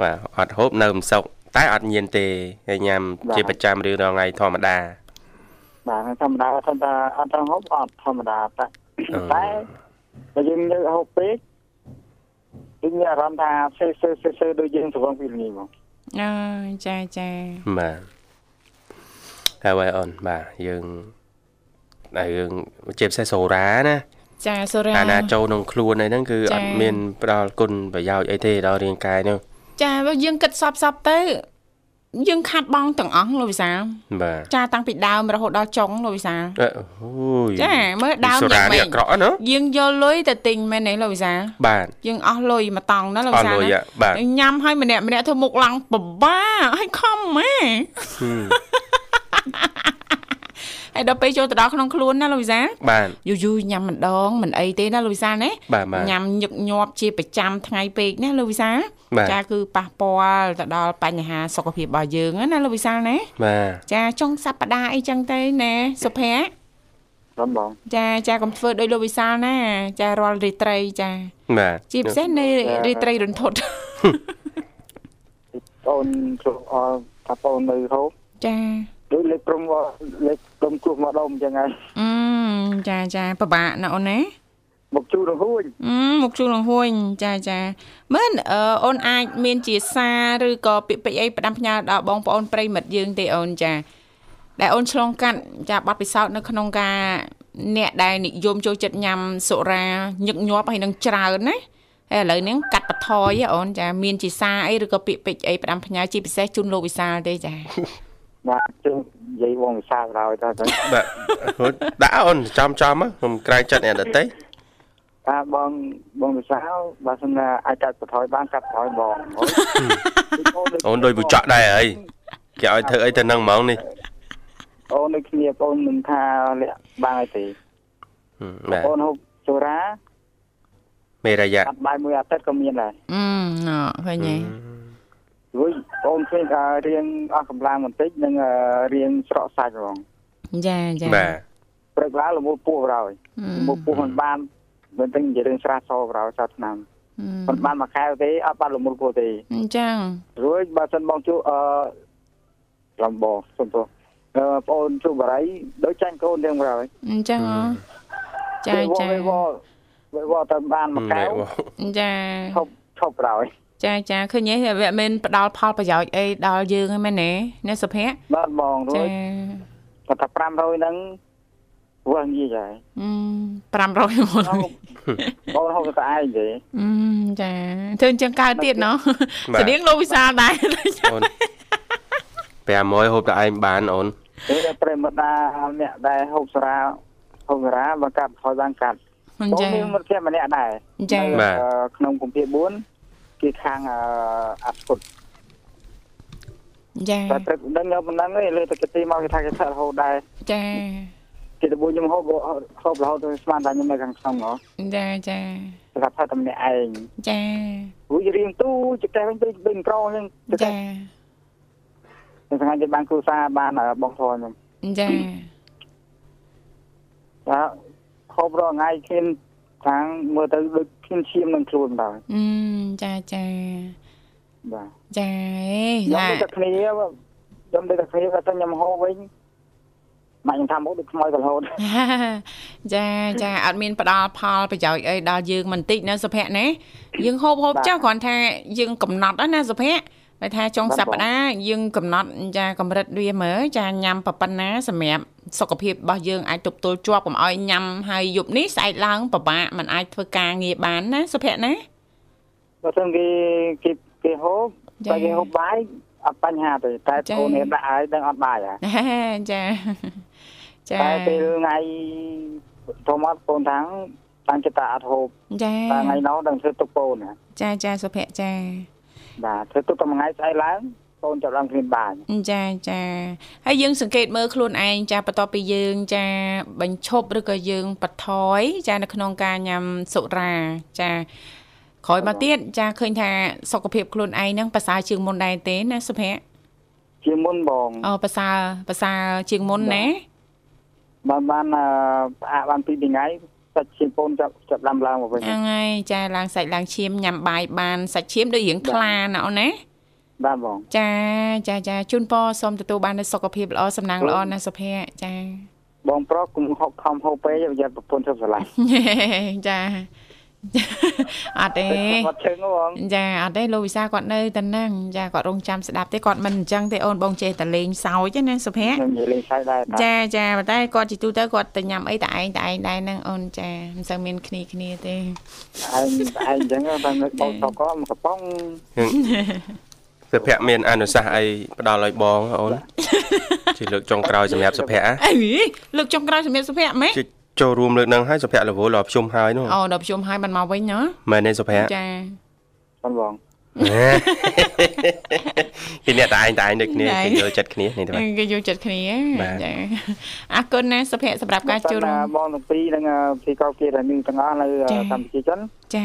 បាទអត់ហូបនៅមិនសុខតែអត់ញៀនទេហើយញ៉ាំជាប្រចាំរៀងរាល់ថ្ងៃធម្មតាបាទធម្មតាធម្មតាអត់ត្រូវហូបអត់ធម្មតាតែអឺតែបើយើងនៅហូបពេក យើងមានអារម្មណ៍ថាសេសេសេសេដូចយើងស្រវឹងពីរងាបងអើយចាចាបាទហើយអូនបាទយើងហើយយើងជាពិសេសសូរ៉ាណាចាសូរ៉ាអាណាចូលក្នុងខ្លួនអីហ្នឹងគឺចា៎អត់មានផ្ដល់គុណប្រយោជន៍អីទេដល់រាងកាយនោះចាបើយើងគិតសពសពទៅ យើងខាត់បងទាំងអស់លោកវិសាលបាទចាតាំងពីដើមរហូតដល់ចុងលោកវិសាលអឺអូយចាមើលដើមសូរ៉ាយ៉ាងម៉េនេះចអាក្រក់ណាស់យើងយកលុយទៅទិញមែនទេលោកវិសាលបាទយើងអស់លុយមួយតង់ណាលោកអវិស់សាលលុយណាហ่ะបាទញ៉ាំឲ្យម្នាក់ម្នាក់ធ្វើមុខឡើងពិបាកឲ្យខំម៉ែ ហឹមហើយដល់ពេលចូលទៅដល់ក្នុងខ្លួនណាលោកវិសាលបាទយូរយូរញ៉ាំម្ដងមិនអីទេណាលោកវិសាលណាបាទបាទញ៉ាំញឹកញាប់ជាប្រចាំថ្ងៃពេកណាលោកវិសាលបាទចាគឺប៉ះពាល់ទៅដល់បញ្ហាសុខភាពរបស់យើងណាលោកវិសាលណាបាទចាចុងសប្តាហ៍អីចឹងទៅណាសុភ័ក្របងបងចាចាកុំធ្វើដោយលោកវិសាលណា ចារាល់រាត្រីចាបាទជាពិសេសនៅរាត្រីរន្ធត់បងខ្លួនអត់ថាបងនៅហូបចា ដូចលេខព្រំលេខព្រំគ្រោះមកដុំអញ្ចឹងហើយអឺចាចាពិបាកណាអូនណាមកជួររហួយអឺមកជួលលងហួយចាចាមើលអឺអូនអាចមានជាសារឬក៏ពាក្យពេចន៍អីផ្ដាំផ្ញើដល់បងប្អូនប្រិយមិត្តយើងទេអូនចាដែលអូនឆ្លងកាត់ចាប័ណ្ណពិសោធន៍នៅក្នុងការអ្នកដែលនិយមចូលចិត្តញ៉ាំសុរាញឹកញាប់ហើយនឹងច្រើនណាហើយឥឡូវហ្នឹងកាត់បន្ថយហ៎អូនចាមានជាសារអីឬក៏ពាក្យពេចន៍អីផ្ដាំផ្ញើជាពិសេសជូនលោកវិសាលទេចា បាទជើងនិយាយបងវិសាលក្រោយតើទៅបាទរួចដាក់អូនចំចំហ៎ខ្ញុំក្រែងចិត្តអ្នកដទៃតាបងបងវិសាលបើសិនណាអាចកាត់បន្ថយបានកាត់បន្ថយបងអូយអូនដូចបុចកដែរហើយគេឲ្យធ្វើអីទៅនឹងហ្មងនេះអូនដូចគ្នាបងមិនថាលាក់បានអីទេហឹមបាទអូនហូបសូរ៉ាមេរយៈកាត់បាយមួយអាទិត្យក៏មានដែរអឺណ៎ឃើញទេ រួចអូនឃើញថារៀងអស់កម្លាំងបន្តិចនិងរៀងស្រក់សាច់ហ្មងចាចាបាទព្រឹកឡើងលមុតពោះប្រោយអឺលមុតពោះមិនបានមិនទាំងនិយាយរឿងស្រាសប្រោយសាឆ្នាំអឺមិនបានមួយកែវទេអត់បានលមុតពោះទេអញ្ចឹងរួចបើសិនបងជួអឺលំបងសុំទោសអឺបងអូនជួបរៃដូចចាញ់កូនទាំងប្រោយអញ្ចឹងហ៎ចាចាវវវវទៅបានមួយកែវចាឈប់ឈប់ប្រោយ ចាចាឃើញទេវាមានផ្ដល់ផលប្រយោជន៍អីដល់យើងហ្នឹងមែនទេអ្នកសុភ័ក្របាទបងរួចាចគាត់ថា500ហ្នឹងវល់ងាយហើយអឺ500មុនបងហូបតែឯងទេអឺចាធ្វើអញ្ចឹងកើតទៀតណោះបាទស្តៀងលោកវិសាលដែរអូន500ហូបតែឯងបានអូនទេតែប្រិមត្តណាអ្នកដែលហូបសារ៉ាហូបសារ៉ាបើកាត់ហើយបានកាត់បងចាមានមិត្តភក្តិម្នាក់ដែរចានៅបាទអឺក្នុងគម្ពីរ4 គេខាងអឺអាស្គុតចាតែព្រឹកដឹងយកប៉ុណ្ណឹងឯងលើតែគេទីមកគេថាគេថារហូតដែរចាគេទៅខ្ញុំហូបហូបរហូតទៅស្មានតែខ្ញុំនៅខាងក្នុងហ៎ចាចាគេថាថាតែម្នាក់ឯងចារួចរៀងទូចតែវិញទៅវិញក្រអញ្ចឹងចាតែថ្ងៃគេបានគ្រូសាបានអឺបងធរខ្ញុំចាថាហូបរាល់ថ្ងៃឃើញខាងមើលទៅដូច ឃើញឈាមនឹងខ្លួនដែរអឺចាចាបាទចាអេខ្ញុំចាដូចតែគ្នាខ្ញុំដូចតែគ្នាគាត់តែខ្ញុំហូបវិញមកខ្ញុំថាមកដូចខ្មោចរហូតចាចាអត់មានផ្ដល់ផលប្រយោជន៍អីដល់យើងមិនតិចណាសុភ័ក្រណាយើងហូបហូបចុះគ្រាន់ថាយើងកំណត់ហ្នឹងណាសុភ័ក្រ បើថាចុងសប្តាហ៍យើងកំណត់ចាកម្រិតវាមើលចាញ៉ាំប៉ុណ្ណាសម្រាប់សុខភាពរបស់យើងអាចទប់ទល់ជាប់កុំឲ្យញ៉ាំហើយយប់នេះស្អែកឡើងពិបាកมันអាចធ្វើការងារបានណាសុភ័ក្រណាបើសិនគេគេគេហូបតែគេហូបបាយអត់បញ្ហាទេតែខ្លួននេះដាក់ឲ្យដឹងអត់បាយហ៎ចាចាតែពេលថ្ងៃខ្ញុំអត់កូនថាងតាំងចិត្តតែអត់ហូបចាថ្ងៃនោះដឹងធ្វើទុកកូនចាចាសុភ័ក្រចា បាទធ្វើទុកតែមួយថ្ងៃស្អែកឡើងពូនចាប់ឡើងគ្មានបាយចាចាហើយយើងសង្កេតមើលខ្លួនឯងចាបន្ទាប់ពីយើងចាបញ្ឈប់ឬក៏យើងបន្ថយចានៅក្នុងការញ៉ាំសុរាចាក្រោយមកទៀតចាឃើញថាសុខភាពខ្លួនឯងហ្នឹងប្រសើរជាងមុនដែរទេណាសុភ័ក្រជាមុនបងអូប្រសើរប្រសើរជាងមុនណាបានបានអឺផ្អាកបានពីរថ្ងៃ សាច់ជាពូនចាប់ចាប់ដាំឡើងមកវិញហ្នឹងហើយចាឡើងសាច់ឡើងឈាមញ៉ាំបាយបានសាច់ឈាមដូចរៀងថ្លាណាអូនណាបាទបងចាចាចាជូនពរសូមទទួលបាននូវសុខភាពល្អសំណាងល្អណាសុភ័ក្រចាបងប្រុសគុំហូបខំហូបពេកប្រយ័ត្នប្រពន្ធធ្វើស្រឡាញ់ចា អត់ទេអត់ជើងហ៎បងចាអត់ទេលោកវិសាគាត់នៅតែហ្នឹងចាគាត់រងចាំស្ដាប់ទេគាត់មិនអញ្ចឹងទេអូនបងចេះតែលេងសើចទេណាសុភ័ក្រខ្ញុំនិយាយលេងឆៃដែរតាចាចាប៉ុន្តែគាត់ជីទូទៅគាត់ទៅញ៉ាំអីតែឯងតែឯងដែរហ្នឹងអូនចាមិនសូវមានគ្នាគ្នាទេឯងឯងអញ្ចឹងតែនៅបងតកមកកំប៉ុងសុភ័ក្រមានអនុសាសន៍អីផ្ដល់ឲ្យបងអូនជាលើកចុងក្រោយសម្រាប់សុភ័ក្រអីលើកចុងក្រោយសម្រាប់សុភ័ក្រម៉េចជិះ ចូលរួមលើកហ្នឹងឲ្យសុភ័ក្ររវល់ដល់ភ្ជុំហើយនោះអូដល់ប្រជុំហើយបានមកវិញណាមែនទេសុភ័ក្រចាបងបងគេអ្នកតែឯងតែឯងដូចគ្នាណែគេយល់ចិត្តគ្នានេះទេបាទគេយកចិត្តគ្នាបាទចាអរគុណណាសុភ័ក្រសម្រាប់ការចូលរួមបងទាំងពីរនឹងពីកោគេដែលមានទាំងអស់នៅចាកម្ពុជាចិនចា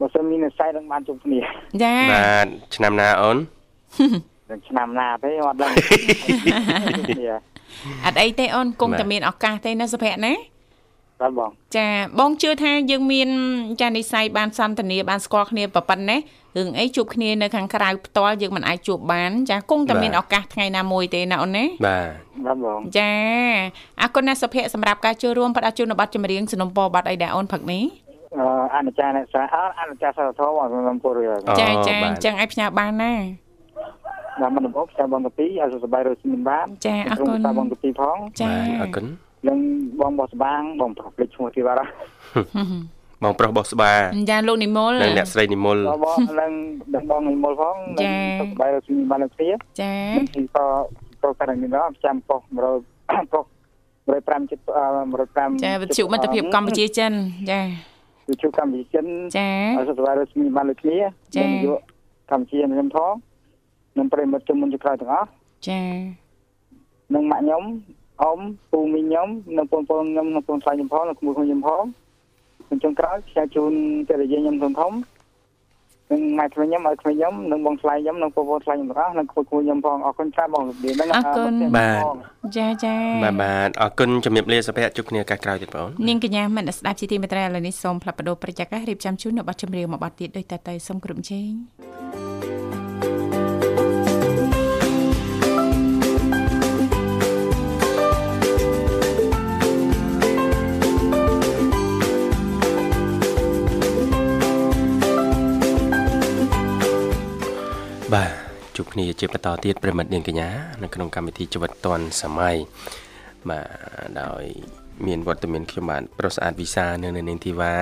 បើសិនមាននិស្ស័យនឹងបានជួបគ្នាចាបាទឆ្នាំណាអូននឹងឆ្នាំណាទេអត់ដឹងគ្នាអត់អីទេអូនគង់បាទតែមានឱកាសទេណាសុភ័ក្រណា បាទបងចាបងជឿថាយើងមានចានិស័យបានសន្ទនាបានស្គាល់គ្នាប្រប៉ុណ្ណេះរឿងអីជួបគ្នានៅខាងក្រៅផ្ទាល់យើងមិនអាចជួបបាន ចាគង់តែមានឱកាសថ្ងៃណាមួយទេណាអូនណាបាទបាទបងចាអរគុណណាសុភ័ក្រសម្រាប់ការចូលរួមផ្ដល់ជូននៅប័ណ្ណចម្រៀងสนុំពរប័ណ្ណអីដែរអូនផឹកនេះអអនុចារអ្នកសាអអនុចារសារធម៌បងសំពូរឿអូចាចាអបាទញ្ចឹងឲ្យផ្ញើបានណាតាមមិនដំបូងផ្សាយបងកាពីឲ្យសុខសប្បាយរស់មានបានចាអរគុណផ្សាយបងកាពីផងចាបាទអរគុណ និងបងបោះស្បាងបងប្រភ្លេចឈ្មោះទីបាត់បងប្រុសបោះស្បាចាលោកនិមលនិងអ្នកស្រីនិមលបងបងនិងនិងបងនិមលផងចាសុខសប្បាយរស់មានបាននឹងគ្នាចាទីក៏ក៏ករណីនោះចាំប៉ុស100ប៉ុស105ចិត្ត105ចាវិទ្យុមិត្តភាពកម្ពុជាចិនចាវិទ្យុកម្ពុជាចិនចាឲ្យសុខសប្បាយរស់មានបានលើគ្នាចា៎និងយុវកម្ពុជាខ្ញុំផងនិងប្រិមិត្តជំនុំជក្រោយទាំងអស់ចានិងម៉ាក់ខ្ញុំ អ៊ំពូមីងខ្ញុំនិងបងប្អូនខ្ញុំនិងបងស្រីខ្ញុំផងនិងក្មួយខ្ញុំផងខ្ញុំចុងក្រោយខ្ញុំជូនទៅរយៈខ្ញុំធំធំនិងម៉ែក្មេងខ្ញុំឲ្យក្មេងខ្ញុំនិងបងស្រីខ្ញុំនិងបងប្អូនស្រីខ្ញុំទាំងអស់និងក្មួយខ្ញុំផងអរគុណច្រើនបងលោកនាងនិងបាទចាចាបាទបាទអរគុណជំរាបលាសុភ័ក្រជួបគ្នាឱកាសក្រោយទៀតបងនាងកញ្ញាមិនស្ដាប់ជាទីមេត្រីឥឡូវនេះសូមផ្លាប់បដោប្រតិកាសរៀបចំជូននៅប័ណ្ណចម្រៀងមួយប័ណ្ណទៀតដោយតទៅសូមគ្រប់ជេង ជួបគ្នាជាបន្តទៀតប្រិមិត្តនាងកញ្ញានៅក្នុងកម្មវិធីជីវិតឌွန်សម័យបាទដោយមានវត្តមានខ្ញុំបាទប្រុសស្អាតវិសានៅនៅនាងធីវ៉ា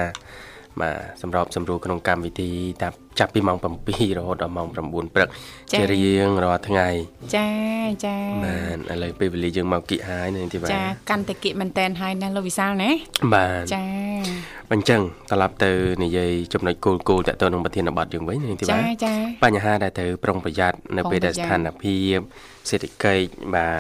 បាទសម្របសម្រួលក្នុងកម្មវិធីតាចាប់ពីម៉ោង7រហូតដល់ម៉ោង9ព្រឹកចា៎ជារៀងរាល់ថ្ងៃចាចាបាទឥឡូវពេលវេលាយើងមកគិហើយនៅនាងធីវ៉ាចាកាន់តែគៀកមែនតែនហើយណាលោកវិសាលណាបាទចាអញ្ចឹងត្រឡប់ទៅនិយាយចំណុចគោលគោលតទៅនឹងប្រធានបទយើងវិញនាងធីវ៉ាចាចាបញ្ហាដែលត្រូវប្រុងប្រយ័ត្ននៅពេលដែលប្រុស្ងប្រយ័ត្នថានភាព សេដ្ឋកិច្ចបាទ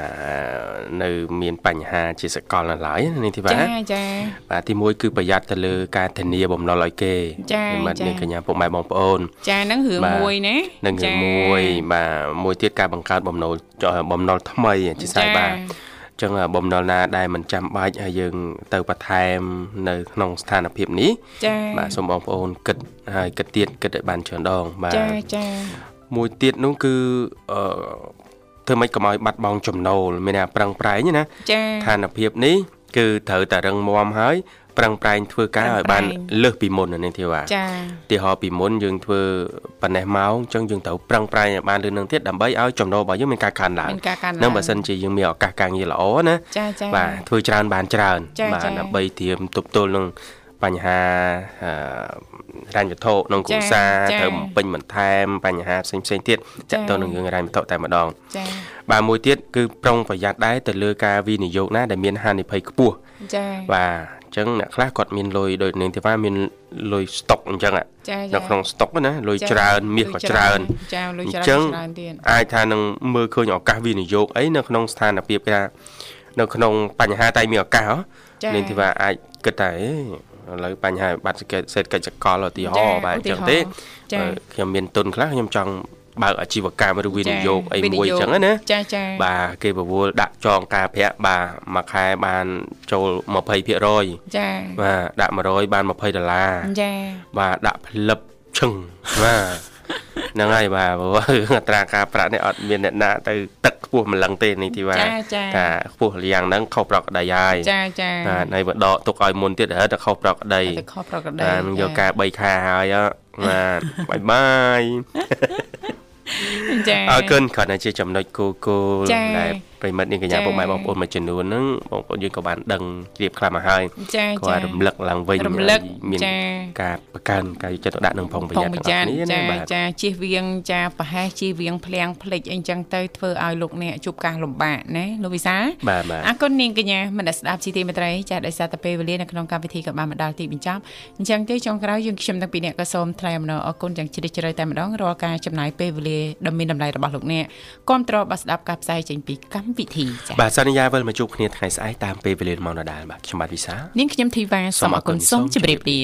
នៅមានបញ្ហាជាសកលនៅឡើយណានាងធីវ៉ាចាចាបាទទីមួយគឺប្រយ័ត្នទៅលើការធានាបំណុលឲ្យគេចាបាទចានាងកញ្ញាពុកម៉ែបងប្អូន ចាហ្នឹងរឿងបាទមួយណានឹងរឿងមួយបាទមួយទៀតការបង្កើតបំណុលចបំណុលថ្មីជាស្អីបាទអញ្ចឹងបំណុលណាដែលមិនចាំបាច់ឲ្យយើងទៅបន្ថែមនៅក្នុងស្ថានភាពនេះចាបាទសូមបងប្អូនគិតហើយគិតទៀតគិតឲ្យបានច្រើនដងបាទចាចាមួយទៀតនោះគឺអឺ ធ្វើម៉េចកុំឲ្យបាត់បង់ចំណូលមានថាប្រឹងប្រែងណាចាស្ថានភាពនេះគឺត្រូវតែរឹងមាំហើយប្រឹងប្រែងធ្វើការឲ្យបានលើសពីមុនណានាងធីវ៉ាចាទីហោពីមុនយើងធ្វើប៉ុណ្ណេះម៉ោងអញ្ចឹងយើងត្រូវប្រឹងប្រែងឲ្យបានលើសនឹងទៀតដើម្បីឲ្យចំណូលរបស់យើងមានការកើនឡើងមានការកើនឡើងនឹងបើសិនជាយើងមានឱកាសការងារល្អណាចាចាបាទធ្វើច្រើនបានច្រើនចាបាទចាដើម្បីត្រៀមទប់ទល់នឹង បញ្ហាអឺរញ្ញវត្ថុក្នុងគ្រួសារចាចាត្រូវបំពេញបន្ថែមបញ្ហាផ្សេងផ្សេងៗទៀតចាចាក់ទៅនឹងរឿងរញ្ញវត្ថុតែម្ដងចាបាទមួយទៀតគឺប្រុងប្រយ័ត្នដែរទៅលើការវិនិយោគណាដែលមានហានិភ័យខ្ពស់ចាបាទអញ្ចឹងអ្នកខ្លះគាត់មានលុយដូចនាងទេវ៉ាមានលុយស្តុកអញ្ចឹងอะចានៅក្នុងស្តុកណាលុយចាច្រើនមាសក៏ច្រើនចាលុយអច្រើនញ្ចឹងច្រើនទៀតអាចថានឹងមើលឃើញឱកាសវិនិយោគអីនៅក្នុងស្ថានភាពគេថានៅក្នុងបញ្ហាតែមានឱកាសហ៎ចានាងធីវ៉ាអាចគិតថាអេ ឥឡូវបញ្ហាបាត់សេដ្ឋកិច្ចសកលឧទាហរណ៍បាទអញ្ចឹងទេចាបើខ្ញុំមានទុនខ្លះខ្ញុំចង់បើកអាជីវកម្មឬវិនិយោគអីវិនិមួយអញ្ចឹងណាចាចាបាទគេប្រវល់ដាក់ចងការប្រាក់បាទមួយខែបានចូល20%ចាបាទដាក់100បាន20ដុល្លារចាបាទដាក់ផ្លឹបឈឹងបាទ ហ្នឹងហើយបាទព្រោះរឿងអត្រាការប្រាក់នេះអត់មានអ្នកណាទៅទឹកខ្ពស់ម្លឹងទេនេះទីว่าចាចាថាខ្ពស់យ៉ាងហ្នឹងខុសប្រក្រតីហើយចាចាបាទហើយបើដកទុកឲ្យមុនទៀតរហូតតែខុសប្រក្រតីទៅខុសប្រក្រតីបាទនឹងយកការ3ខែហើយហ៎បាទបាយបាយចាអរគុណគ្រាន់តែជាចំណុចគោលគោលចាដែល ប្រិមិត្តនាងកញ្ញាចាពុកម៉ែបងប្អូនមួយចំនួនហ្នឹងបងប្អូនយើងក៏បានដឹងជ្រាបខ្លះមកហើយចាក៏ចារំលឹកឡើងវិញរំលឹកហើយមានចាការបង្កើនការយកចិត្តទុកដាក់និងប្រុងប្រផងយ័ត្នប្រទាំងអយ័ស់ត្នគ្នាណាចាបាទចាជៀសវាងចាប្រហែសជៀសវាងភ្លៀងភ្លេចអីចឹងទៅធ្វើឲ្យលោកអ្នកជួបការលំបាកណាលោកវិសាបាទបាទអរគុណនាងកញ្ញាមនស្សស្ដាប់ជីទីមេត្រីចាដោយសារតែពេលវេលានៅក្នុងកម្មវិធីក៏បានមកដល់ទីបញ្ចប់អញ្ចឹងទេចុងក្រោយយើងខ្ញុំទាំងពីរអ្នកក៏សូមថ្លែងអំណរអគុណយ៉ាងជ្រាលជ្រៅតែម្ដងរាល់ការចំណាយពេលវេលាដ៏មានតម្លៃរបស់លោកអ្នកគាំទ្របាទស្ដាប់ការផ្សាយចេញពីកម្មវិធីចាបាទសន្យាវិលមកជួបគ្នាថ្ងៃស្អែកតាមពេលវេលាម៉ោងដដែលបាទខ្ញុំបាទវិសានាងខ្ញុំធីវ៉ាសូមអរគុណសូមជម្រាបលា